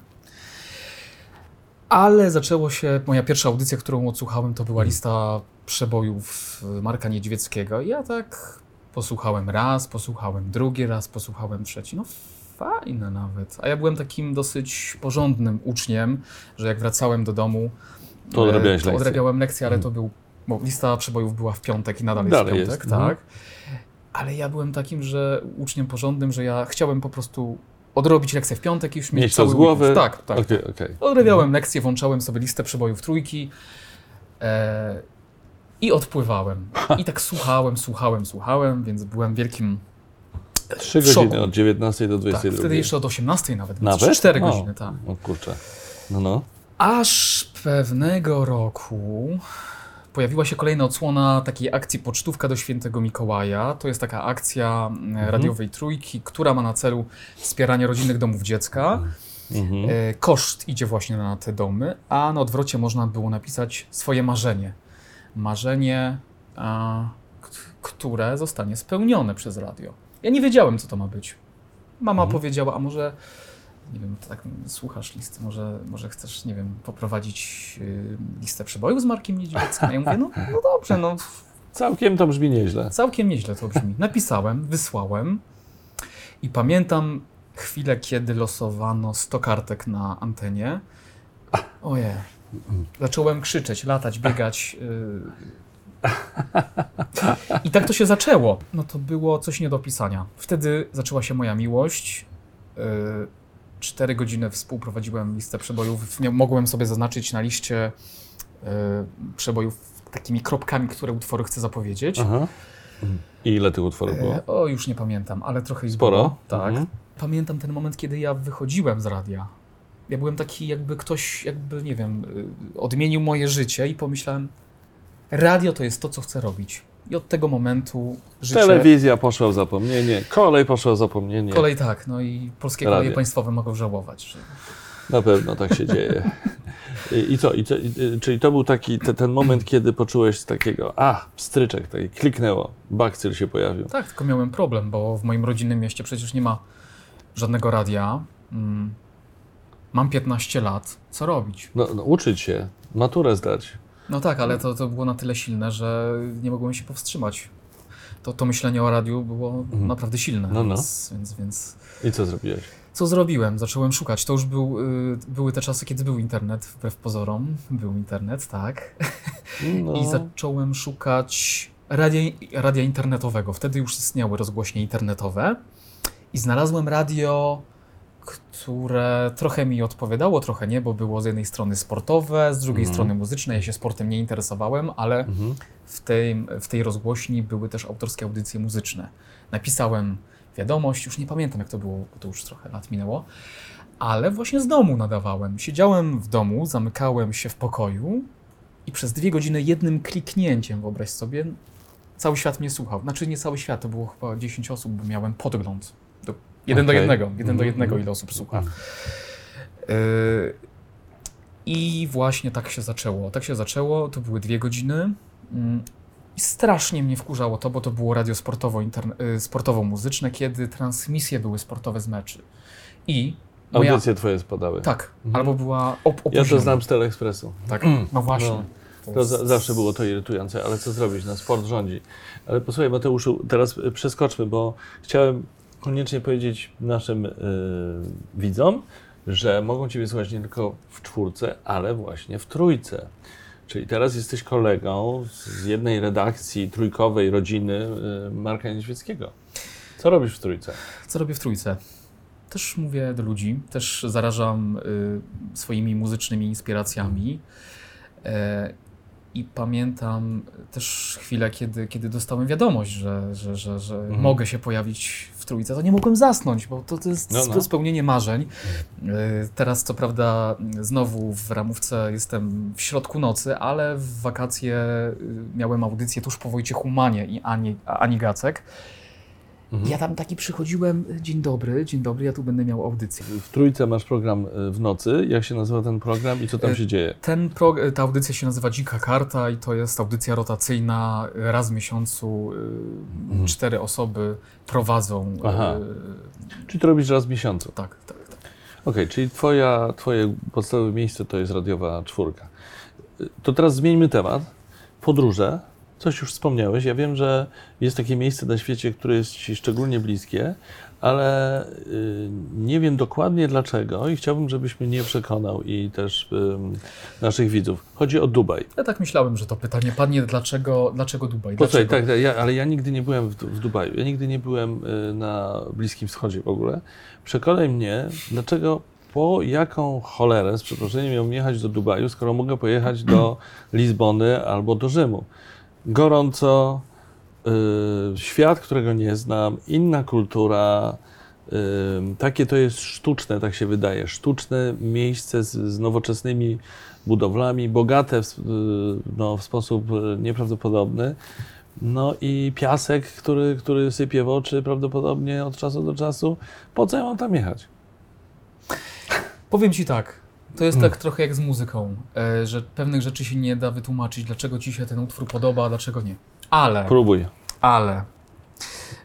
Ale zaczęło się, moja pierwsza audycja, którą odsłuchałem, to była lista przebojów Marka Niedźwieckiego. I ja tak posłuchałem raz, posłuchałem drugi raz, posłuchałem trzeci. No fajne nawet. A ja byłem takim dosyć porządnym uczniem, że jak wracałem do domu, To odrabiałeś to lekcje. odrabiałem lekcje, ale to był, bo lista przebojów była w piątek i nadal jest Dalej w piątek, jest, mhm. tak. Ale ja byłem takim, że uczniem porządnym, że ja chciałem po prostu odrobić lekcję w piątek i już mieć mieć to cały z głowy. weekend. Tak, tak. Okej, okej. Odrabiałem lekcje, włączałem sobie listę przebojów trójki e, i odpływałem. I tak słuchałem, słuchałem, słuchałem, więc byłem wielkim... Trzy w szoku. godziny od 19 do Tak, 22. wtedy jeszcze od 18 nawet, Nawet? nawet? 4 O. godziny, tak. O kurczę. No, no. Aż pewnego roku pojawiła się kolejna odsłona takiej akcji Pocztówka do Świętego Mikołaja. To jest taka akcja e, radiowej trójki, która ma na celu wspieranie rodzinnych domów dziecka. Mhm. E, Koszt idzie właśnie na te domy, a na odwrocie można było napisać swoje marzenie. Marzenie, które zostanie spełnione przez radio. Ja nie wiedziałem, co to ma być. Mama Mhm. powiedziała, a może, nie wiem, tak słuchasz listy, może, może chcesz, nie wiem, poprowadzić y, listę przebojów z Markiem Niedźwieckim? A ja mówię, no, no dobrze, no Całkiem to brzmi nieźle. Całkiem nieźle to brzmi. Napisałem, wysłałem y, i pamiętam chwilę, kiedy losowano 100 kartek na antenie. Ojej. Zacząłem krzyczeć, latać, biegać. yy. I tak to się zaczęło. No to było coś nie do opisania. Wtedy zaczęła się moja miłość. Yy, Cztery godziny współprowadziłem listę przebojów. Nie- Mogłem sobie zaznaczyć na liście yy, przebojów takimi kropkami, które utwory chcę zapowiedzieć. Aha. I ile tych utworów było? E, O, już nie pamiętam, ale trochę ich Sporo? było. Tak. Mhm. Pamiętam ten moment, kiedy ja wychodziłem z radia. Ja byłem taki, jakby ktoś, jakby, nie wiem, y, odmienił moje życie i pomyślałem, radio to jest to, co chcę robić. I od tego momentu życie... Telewizja poszła w zapomnienie, kolej poszła w zapomnienie. Kolej tak, no i polskie Radio. koleje państwowe mogą żałować. Że... Na pewno tak się dzieje. I, co? I co i, y, czyli to był taki te, ten moment, kiedy poczułeś takiego, a, stryczek, taki kliknęło, bakcyl się pojawił. Tak, tylko miałem problem, bo w moim rodzinnym mieście przecież nie ma żadnego radia. Mm. Mam 15 lat, co robić? No, no, uczyć się, maturę zdać. No tak, ale to, to było na tyle silne, że nie mogłem się powstrzymać. To, to myślenie o radiu było naprawdę silne. No, no. Więc, więc, więc I co zrobiłeś? co zrobiłem? Zacząłem szukać. To już był, y, były te czasy, kiedy był internet, wbrew pozorom. Był internet, tak. No, I zacząłem szukać radia, radia internetowego. Wtedy już istniały rozgłośnie internetowe. I znalazłem radio, które trochę mi odpowiadało, trochę nie, bo było z jednej strony sportowe, z drugiej Mhm. strony muzyczne. Ja się sportem nie interesowałem, ale mhm. w tej, w tej rozgłośni były też autorskie audycje muzyczne. Napisałem wiadomość, już nie pamiętam jak to było, bo to już trochę lat minęło, ale właśnie z domu nadawałem. Siedziałem w domu, zamykałem się w pokoju i przez dwie godziny jednym kliknięciem, wyobraź sobie, cały świat mnie słuchał. Znaczy nie cały świat, to było chyba 10 osób, bo miałem podgląd. Do, jeden do Okej. jednego, jeden do Mhm, jednego, mhm. ile osób słucha. Yy, I właśnie tak się zaczęło. Tak się zaczęło, to były dwie godziny. Mm, I strasznie mnie wkurzało to, bo to było radio y, sportowo-muzyczne, kiedy transmisje były sportowe z meczy. I moja... Audycje twoje spadały. Tak, Mhm. albo była op- Ja to znam z Teleekspresu. Tak, no właśnie. No. To za, zawsze było to irytujące, ale co zrobić? No, sport rządzi. Ale posłuchaj, Mateuszu, teraz przeskoczmy, bo chciałem koniecznie powiedzieć naszym y, widzom, że mogą Ciebie słuchać nie tylko w czwórce, ale właśnie w trójce. Czyli teraz jesteś kolegą z jednej redakcji trójkowej rodziny y, Marka Niedźwieckiego. Co robisz w trójce? Co robię w trójce? Też mówię do ludzi, też zarażam y, swoimi muzycznymi inspiracjami. E, I pamiętam też chwilę, kiedy, kiedy dostałem wiadomość, że, że, że, że Mhm. mogę się pojawić w trójce. To nie mogłem zasnąć, bo to, to jest No, no. spełnienie marzeń. E, Teraz, co prawda, znowu w ramówce jestem w środku nocy, ale w wakacje y, miałem audycję tuż po Wojciechu Manie i Ani, Ani Gacek. Mhm. Ja tam taki przychodziłem, dzień dobry, dzień dobry, ja tu będę miał audycję. W trójce masz program y, w nocy. Jak się nazywa ten program i co tam E, się dzieje? Ten pro, ta audycja się nazywa Dzika Karta i to jest audycja rotacyjna. Raz w miesiącu y, Mhm. cztery osoby prowadzą. y, Aha. Czy to robisz raz w miesiącu? tak, tak, tak. Okej, czyli twoja, twoje podstawowe miejsce to jest radiowa czwórka. Y, To teraz zmieńmy temat. Podróże. Coś już wspomniałeś. Ja wiem, że jest takie miejsce na świecie, które jest Ci szczególnie bliskie, ale y, nie wiem dokładnie dlaczego i chciałbym, żebyś mnie nie przekonał i też naszych widzów. Chodzi o Dubaj. Ja tak myślałem, że to pytanie padnie, dlaczego, dlaczego Dubaj? Posłuchaj, Dlaczego? tak, tak, ja, ale ja nigdy nie byłem w, w Dubaju. Ja nigdy nie byłem y, na Bliskim Wschodzie w ogóle. Przekonaj mnie, dlaczego, po jaką cholerę, z przeproszeniem, miałem jechać do Dubaju, skoro mogę pojechać do Lizbony albo do Rzymu. Gorąco, y, świat, którego nie znam, inna kultura. y, Takie to jest sztuczne, tak się wydaje. Sztuczne miejsce z, z nowoczesnymi budowlami, bogate w, y, no, w sposób nieprawdopodobny. No i piasek, który, który sypie w oczy prawdopodobnie od czasu do czasu. Po co ja mam tam jechać? Powiem ci tak. To jest Mm. tak trochę jak z muzyką, e, że pewnych rzeczy się nie da wytłumaczyć, dlaczego ci się ten utwór podoba, a dlaczego nie. Ale, Próbuj. ale,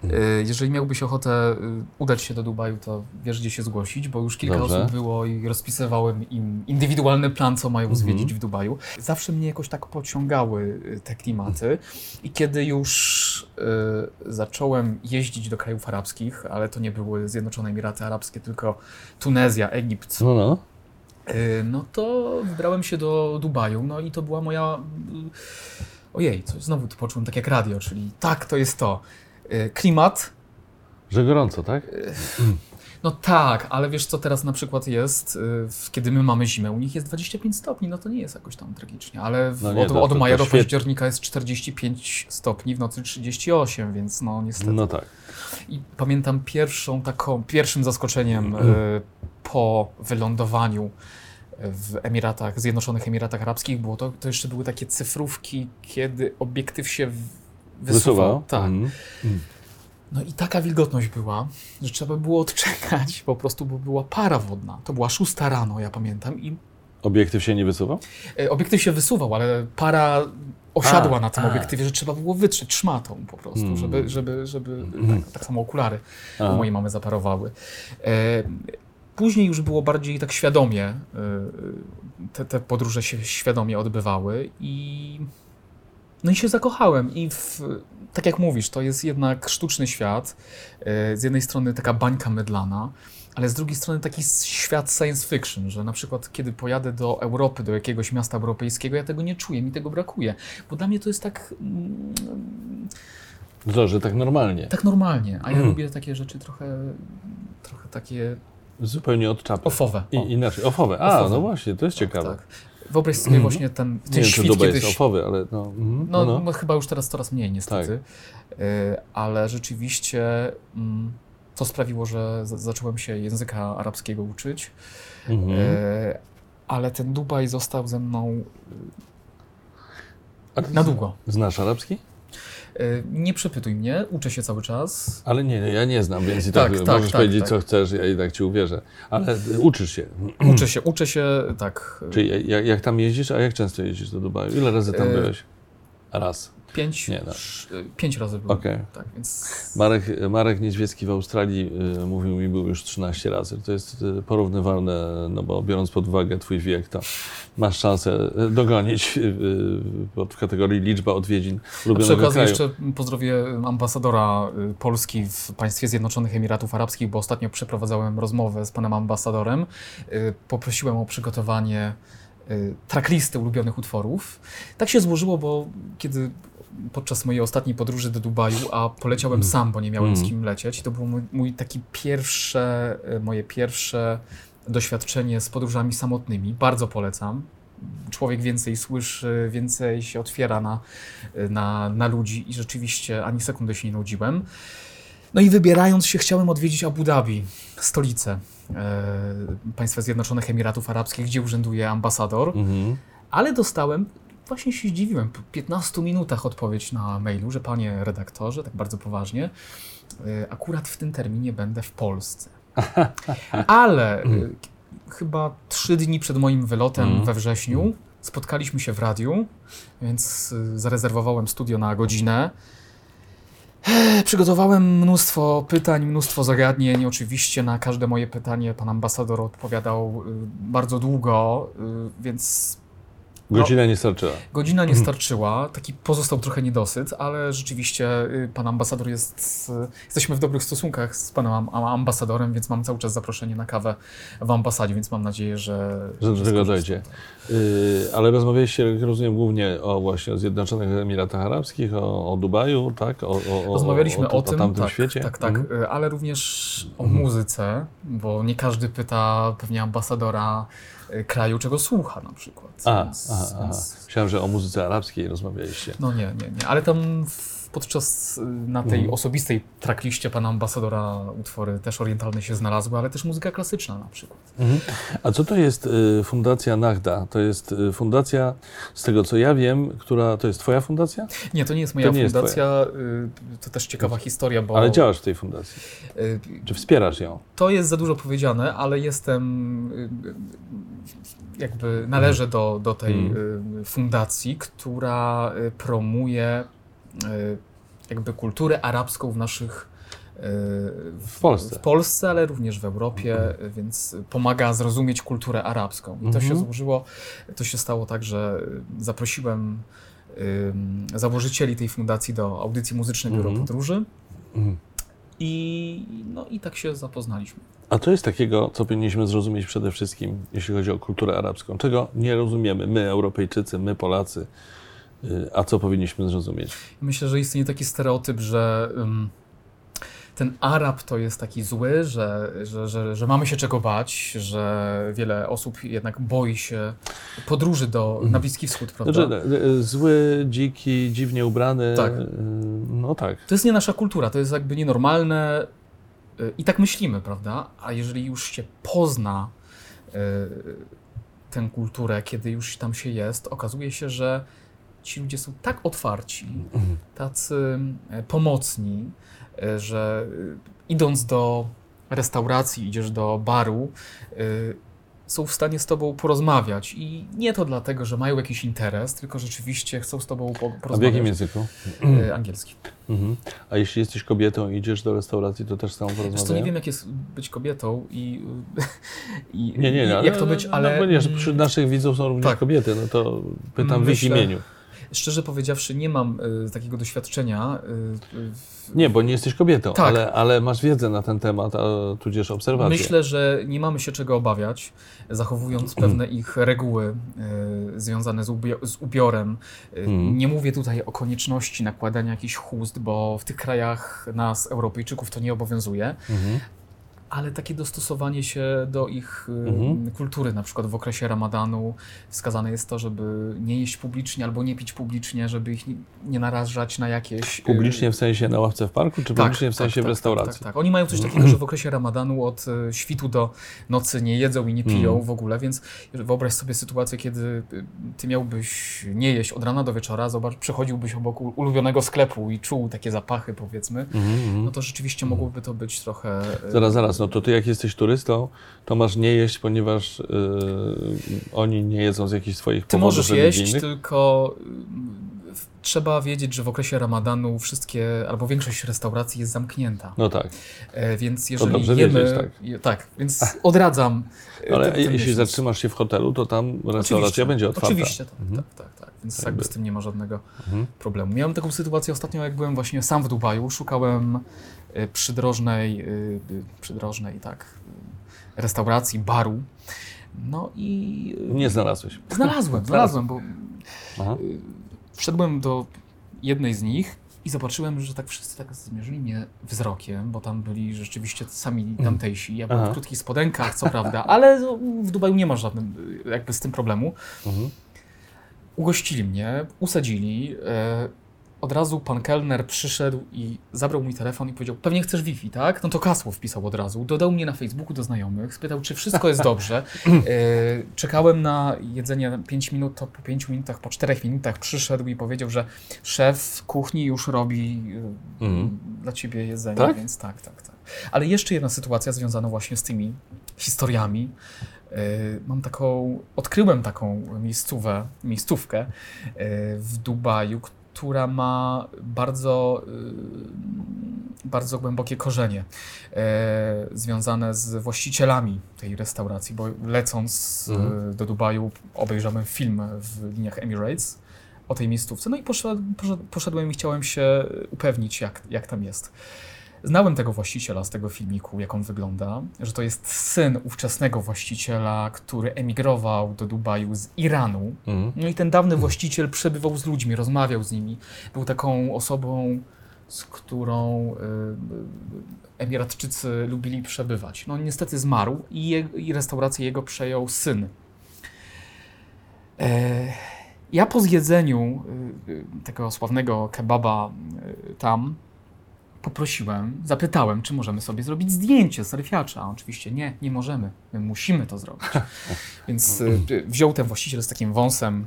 e, jeżeli miałbyś ochotę e, udać się do Dubaju, to wiesz, gdzie się zgłosić, bo już kilka Dobrze. osób było i rozpisywałem im indywidualny plan, co mają Mhm. zwiedzić w Dubaju. Zawsze mnie jakoś tak pociągały te klimaty i kiedy już zacząłem jeździć do krajów arabskich, ale to nie były Zjednoczone Emiraty Arabskie, tylko Tunezja, Egipt, No, no. Y, No to wybrałem się do Dubaju, no i to była moja. y, Ojej, coś znowu tu poczułem tak jak radio, czyli tak, to jest to. Y, Klimat. Że gorąco, tak? No tak, ale wiesz co teraz na przykład jest, kiedy my mamy zimę, u nich jest 25 stopni, no to nie jest jakoś tam tragicznie, ale w, No nie, od, od maja do października jest 45 stopni, w nocy 38, więc no niestety. No tak. I pamiętam pierwszą taką, pierwszym zaskoczeniem Mhm. y, po wylądowaniu w Emiratach, Zjednoczonych Emiratach Arabskich było to, to jeszcze były takie cyfrówki, kiedy obiektyw się wysuwał. Tak. Mhm. No i taka wilgotność była, że trzeba było odczekać po prostu, bo była para wodna. To była szósta rano, ja pamiętam, i Obiektyw się nie wysuwał? e, obiektyw się wysuwał, ale para osiadła A, na tym a. obiektywie, że trzeba było wytrzeć szmatą po prostu, Mm. żeby, żeby, żeby Mhm. tak, tak samo okulary A. mojej mamy zaparowały. E, Później już było bardziej tak świadomie, e, te, te podróże się świadomie odbywały i no i się zakochałem i w, tak jak mówisz, to jest jednak sztuczny świat, e, z jednej strony taka bańka mydlana, ale z drugiej strony taki świat science fiction, że na przykład kiedy pojadę do Europy, do jakiegoś miasta europejskiego, ja tego nie czuję, mi tego brakuje, bo dla mnie to jest tak mm, Co, że tak normalnie. tak normalnie, a ja Mm. lubię takie rzeczy trochę, trochę takie Zupełnie od czapy. ofowe. I, inaczej, ofowe. A, Ofowe. no właśnie, to jest tak, ciekawe. tak. Wyobraź sobie Mhm. właśnie ten, Nie ten wiem, czy świt kiedyś... jest ofowy, ale no. mhm. No, no, no. chyba już teraz coraz mniej niestety, Tak. Y, ale rzeczywiście mm, to sprawiło, że z- zacząłem się języka arabskiego uczyć, Mhm. Y, ale ten Dubaj został ze mną ty na długo. Znasz arabski? E, Nie przepytuj mnie, uczę się cały czas. Ale nie, ja nie znam, więc i tak, Tak, tak, możesz tak, powiedzieć, tak. co chcesz, ja i tak ci uwierzę. Ale y, uczysz się. Uczę się, uczę się, tak. Czyli jak, jak tam jeździsz, a jak często jeździsz do Dubaju? Ile razy tam E, byłeś? Raz. Pięć, Nie, no. e, pięć razy byłem. Okej. Tak, więc Marek, Marek Niedźwiecki w Australii y, mówił mi, był już 13 razy. To jest y, porównywalne, no bo biorąc pod uwagę twój wiek, to masz szansę dogonić y, w kategorii liczba odwiedzin A przy ulubionego okazji kraju. jeszcze pozdrowię ambasadora Polski w państwie Zjednoczonych Emiratów Arabskich, bo ostatnio przeprowadzałem rozmowę z panem ambasadorem. Poprosiłem o przygotowanie tracklisty ulubionych utworów. Tak się złożyło, bo kiedy podczas mojej ostatniej podróży do Dubaju, a poleciałem sam, bo nie miałem z Mm. kim lecieć, i to było mój, mój taki pierwsze, y, moje pierwsze doświadczenie z podróżami samotnymi. Bardzo polecam. Człowiek więcej słyszy, więcej się otwiera na, na, na ludzi i rzeczywiście ani sekundy się nie nudziłem. No i wybierając się, chciałem odwiedzić Abu Dhabi, stolicę e, Państwa Zjednoczonych Emiratów Arabskich, gdzie urzęduje ambasador, Mhm. ale dostałem, właśnie się zdziwiłem, po 15 minutach odpowiedź na mailu, że panie redaktorze, tak bardzo poważnie, e, akurat w tym terminie będę w Polsce. Ale e, chyba trzy dni przed moim wylotem Mhm. we wrześniu spotkaliśmy się w radiu, więc e, zarezerwowałem studio na godzinę. Przygotowałem mnóstwo pytań, mnóstwo zagadnień. Oczywiście na każde moje pytanie pan ambasador odpowiadał y, bardzo długo, y, więc Godzina nie starczyła. godzina nie starczyła. Taki pozostał trochę niedosyt, ale rzeczywiście y, pan ambasador jest. Jesteśmy w dobrych stosunkach z panem am- ambasadorem, więc mam cały czas zaproszenie na kawę w ambasadzie, więc mam nadzieję, że. Że do tego dojdzie. Y, ale rozmawialiście, jak rozumiem, głównie o właśnie o Zjednoczonych Emiratach Arabskich, o, o Dubaju, tak? O, o, Rozmawialiśmy o, tym, tamtym tak, świecie. tak, tak, Mhm. y, ale również o muzyce, bo nie każdy pyta pewnie ambasadora kraju, czego słucha na przykład. A, Więc- aha. więc- Myślałem, że o muzyce arabskiej rozmawialiście. No nie, nie, nie, ale tam w, podczas y, na tej Mhm. osobistej trackliście pana ambasadora utwory też orientalne się znalazły, ale też muzyka klasyczna na przykład. Mhm. A co to jest y, Fundacja Nagda? To jest y, fundacja, z tego co ja wiem, która to jest twoja fundacja? Nie, to nie jest moja nie jest fundacja, y, to też ciekawa historia, bo Ale działasz w tej fundacji. Czy wspierasz ją? to jest za dużo powiedziane, ale jestem jakby należę do, do tej y, fundacji, która promuje jakby kulturę arabską w naszych y, w, Polsce. w Polsce, ale również w Europie, y, więc pomaga zrozumieć kulturę arabską. I to się Mhm. złożyło, to się stało tak, że zaprosiłem ym, założycieli tej fundacji do audycji Muzyczne Biuro Mhm. Podróży Mhm. i, no, i tak się zapoznaliśmy. A co jest takiego, co powinniśmy zrozumieć przede wszystkim, jeśli chodzi o kulturę arabską? Czego nie rozumiemy my, Europejczycy, my, Polacy, a co powinniśmy zrozumieć? Myślę, że istnieje taki stereotyp, że ten Arab to jest taki zły, że, że, że, że mamy się czego bać, że wiele osób jednak boi się podróży do, na Bliski Wschód, prawda? Znaczy, y, zły, dziki, dziwnie ubrany. Tak. y, No tak. To jest nie nasza kultura, to jest jakby nienormalne y, i tak myślimy, prawda? A jeżeli już się pozna y, tę kulturę, kiedy już tam się jest, okazuje się, że ci ludzie są tak otwarci, tacy e, pomocni, e, że y, idąc do restauracji, idziesz do baru, są w stanie z tobą porozmawiać. I nie to dlatego, że mają jakiś interes, tylko rzeczywiście chcą z tobą po- A w porozmawiać. jakim języku? Angielski. Mhm. A jeśli jesteś kobietą i idziesz do restauracji, to też z tobą Wiesz co, nie porozmawiają? wiem jak jest być kobietą i, i Nie, nie, nie. jak to być, ale No, ponieważ mm, wśród naszych widzów są również tak. kobiety, no to pytam w ich Myślę- imieniu. Szczerze powiedziawszy nie mam y, takiego doświadczenia. Y, w- Nie, bo nie jesteś kobietą, Tak. ale, ale masz wiedzę na ten temat, a tudzież obserwacje. Myślę, że nie mamy się czego obawiać, zachowując pewne ich reguły y, związane z, ubio- z ubiorem. Mhm. Nie mówię tutaj o konieczności nakładania jakichś chust, bo w tych krajach nas, Europejczyków, to nie obowiązuje. Mhm. Ale takie dostosowanie się do ich y, Mhm. kultury. Na przykład w okresie ramadanu wskazane jest to, żeby nie jeść publicznie albo nie pić publicznie, żeby ich nie, narażać na jakieś... y, Publicznie w sensie na ławce w parku, czy publicznie w sensie w restauracji? Tak, tak. Oni mają coś takiego, że w okresie ramadanu od y, świtu do nocy nie jedzą i nie piją Mm. w ogóle, więc wyobraź sobie sytuację, kiedy ty miałbyś nie jeść od rana do wieczora, zobacz, przechodziłbyś obok ulubionego sklepu i czuł takie zapachy, powiedzmy, Mhm, mhm. no to rzeczywiście mogłoby to być trochę... Zaraz, zaraz, no to ty jak jesteś turystą, to masz nie jeść, ponieważ yy, oni nie jedzą z jakichś swoich Ty powodów możesz jeść, tylko y, trzeba wiedzieć, że w okresie ramadanu wszystkie, albo większość restauracji jest zamknięta. No tak, E, więc jeżeli jemy... wiedzieć, tak. je- tak, więc odradzam. e, ale ten- ten jeśli miesiąc. zatrzymasz się w hotelu, to tam restauracja Oczywiście, będzie otwarta. Oczywiście, tak, Mhm. tak, tak, tak. Więc Jakby- jakby z tym nie ma żadnego Mhm. problemu. Miałem taką sytuację ostatnio, jak byłem właśnie sam w Dubaju, szukałem przydrożnej, e, e, przydrożnej, tak, e, restauracji, baru. No i e, Nie znalazłeś. znalazłem, znalazłem, bo Aha. wszedłem do jednej z nich i zobaczyłem, że tak wszyscy tak zmierzyli mnie wzrokiem, bo tam byli rzeczywiście sami tamtejsi. Ja byłem Aha. w krótkich spodenkach, co prawda, ale w Dubaju nie ma żadnym jakby z tym problemu. Mhm. Ugościli mnie, usadzili. E, od razu pan kelner przyszedł i zabrał mój telefon i powiedział, pewnie chcesz Wi-Fi, tak? No to kasło wpisał od razu. Dodał mnie na Facebooku do znajomych, spytał, czy wszystko jest dobrze. E, czekałem na jedzenie 5 minut, to po 5 minutach, po 4 minutach przyszedł i powiedział, że szef kuchni już robi e, Mhm. dla ciebie jedzenie, Tak? więc tak, tak, tak. Ale jeszcze jedna sytuacja związana właśnie z tymi historiami. E, Mam taką, odkryłem taką miejscówę, miejscówkę w Dubaju, która ma bardzo, y, bardzo głębokie korzenie e, związane z właścicielami tej restauracji, bo lecąc e, Mhm. do Dubaju obejrzałem film w liniach Emirates o tej miejscówce, no i poszedłem, poszedłem, poszedłem i chciałem się upewnić, jak, jak tam jest. Znałem tego właściciela z tego filmiku, jak on wygląda, że to jest syn ówczesnego właściciela, który emigrował do Dubaju z Iranu. Mhm. No i ten dawny właściciel przebywał z ludźmi, rozmawiał z nimi. Był taką osobą, z którą y, Emiratczycy lubili przebywać. No niestety zmarł i, je, i restaurację jego przejął syn. E, ja po zjedzeniu y, y, tego sławnego kebaba y, tam poprosiłem, zapytałem, czy możemy sobie zrobić zdjęcie surfiacza. Oczywiście nie, nie możemy. My musimy to zrobić. Więc y, y, wziął ten właściciel z takim wąsem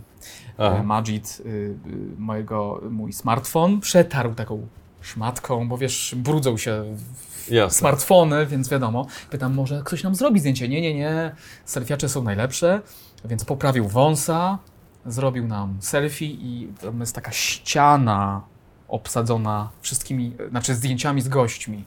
Aha. e, Majid y, y, mojego, mój smartfon, przetarł taką szmatką, bo wiesz, brudzą się Jasne. smartfony, więc wiadomo. Pytam, może ktoś nam zrobi zdjęcie? Nie, nie, nie, selfiacze są najlepsze, więc poprawił wąsa, zrobił nam selfie i tam jest taka ściana obsadzona wszystkimi, znaczy zdjęciami z gośćmi.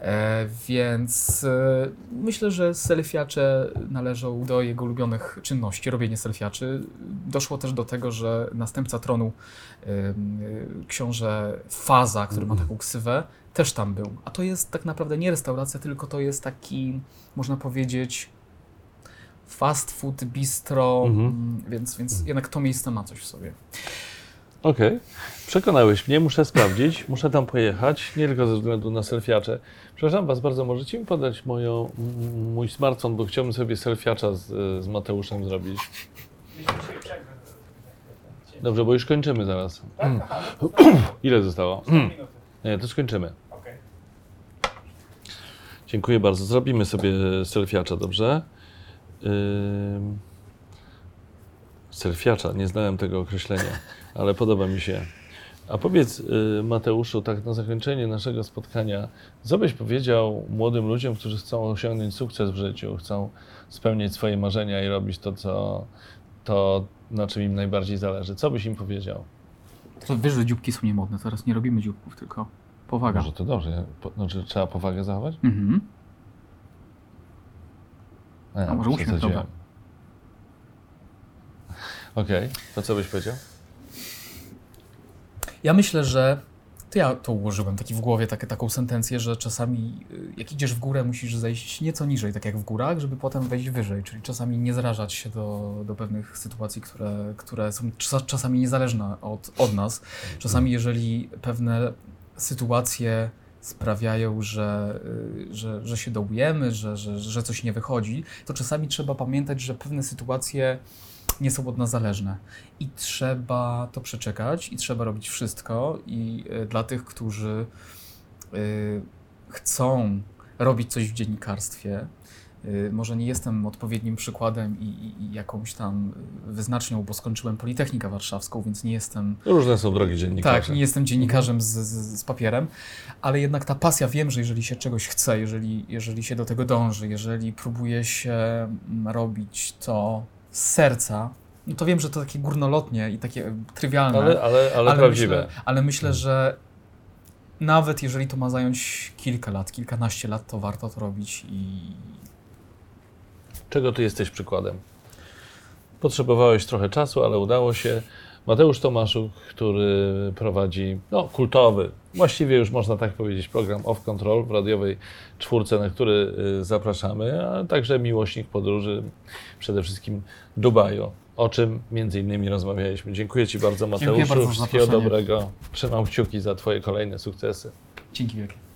E, więc e, myślę, że selfiacze należą do jego ulubionych czynności, robienie selfiaczy. Doszło też do tego, że następca tronu, e, książę Faza, który ma taką ksywę, też tam był. A to jest tak naprawdę nie restauracja, tylko to jest taki, można powiedzieć, fast food, bistro, Mhm. więc, więc jednak to miejsce ma coś w sobie. Okej. Przekonałeś mnie, muszę sprawdzić, muszę tam pojechać, nie tylko ze względu na selfiacze. Przepraszam Was bardzo, możecie mi podać moją, mój smartfon, bo chciałbym sobie selfiacza z, z Mateuszem zrobić. Dobrze, bo już kończymy zaraz. Ile zostało? Nie, to skończymy. Dziękuję bardzo. Zrobimy sobie selfiacza, dobrze? Ym... Selfiacza, nie znałem tego określenia, ale podoba mi się. A powiedz, y, Mateuszu, tak na zakończenie naszego spotkania, co byś powiedział młodym ludziom, którzy chcą osiągnąć sukces w życiu, chcą spełniać swoje marzenia i robić to, co, to na czym im najbardziej zależy? Co byś im powiedział? Wiesz, że dzióbki są niemodne, teraz nie robimy dzióbków, tylko powaga. Może to dobrze, po, znaczy trzeba powagę zachować? Mhm. A, A może uśmiech, dobra. Okej, to co byś powiedział? Ja myślę, że to ja to ułożyłem taki w głowie takie, taką sentencję, że czasami y, jak idziesz w górę, musisz zejść nieco niżej, tak jak w górach, żeby potem wejść wyżej, czyli czasami nie zrażać się do, do pewnych sytuacji, które, które są czas, czasami niezależne od, od nas. Czasami jeżeli pewne sytuacje sprawiają, że, y, że, że się dołujemy, że, że, że coś nie wychodzi, to czasami trzeba pamiętać, że pewne sytuacje nie są od nas zależne. I trzeba to przeczekać, i trzeba robić wszystko. I y, dla tych, którzy y, chcą robić coś w dziennikarstwie, y, może nie jestem odpowiednim przykładem i, i, i jakąś tam wyznacznią, bo skończyłem Politechnikę Warszawską, więc nie jestem Różne są drogi dziennikarze. tak, nie jestem dziennikarzem z, z, z papierem, ale jednak ta pasja, wiem, że jeżeli się czegoś chce, jeżeli, jeżeli się do tego dąży, jeżeli próbuje się mm, robić to z serca, no to wiem, że to takie górnolotnie i takie trywialne, Ale, ale, ale, prawdziwe. Hmm. Myślę, ale myślę, że nawet jeżeli to ma zająć kilka lat, kilkanaście lat, to warto to robić i Czego ty jesteś przykładem? Potrzebowałeś trochę czasu, ale udało się. Mateusz Tomaszuk, który prowadzi no, kultowy, właściwie już można tak powiedzieć, program Off Control w radiowej czwórce, na który y, zapraszamy, a także miłośnik podróży, przede wszystkim Dubaju, o czym między innymi rozmawialiśmy. Dziękuję Ci bardzo, Mateuszu. bardzo za Wszystkiego dobrego. Trzymam kciuki za Twoje kolejne sukcesy. dzięki wielkie.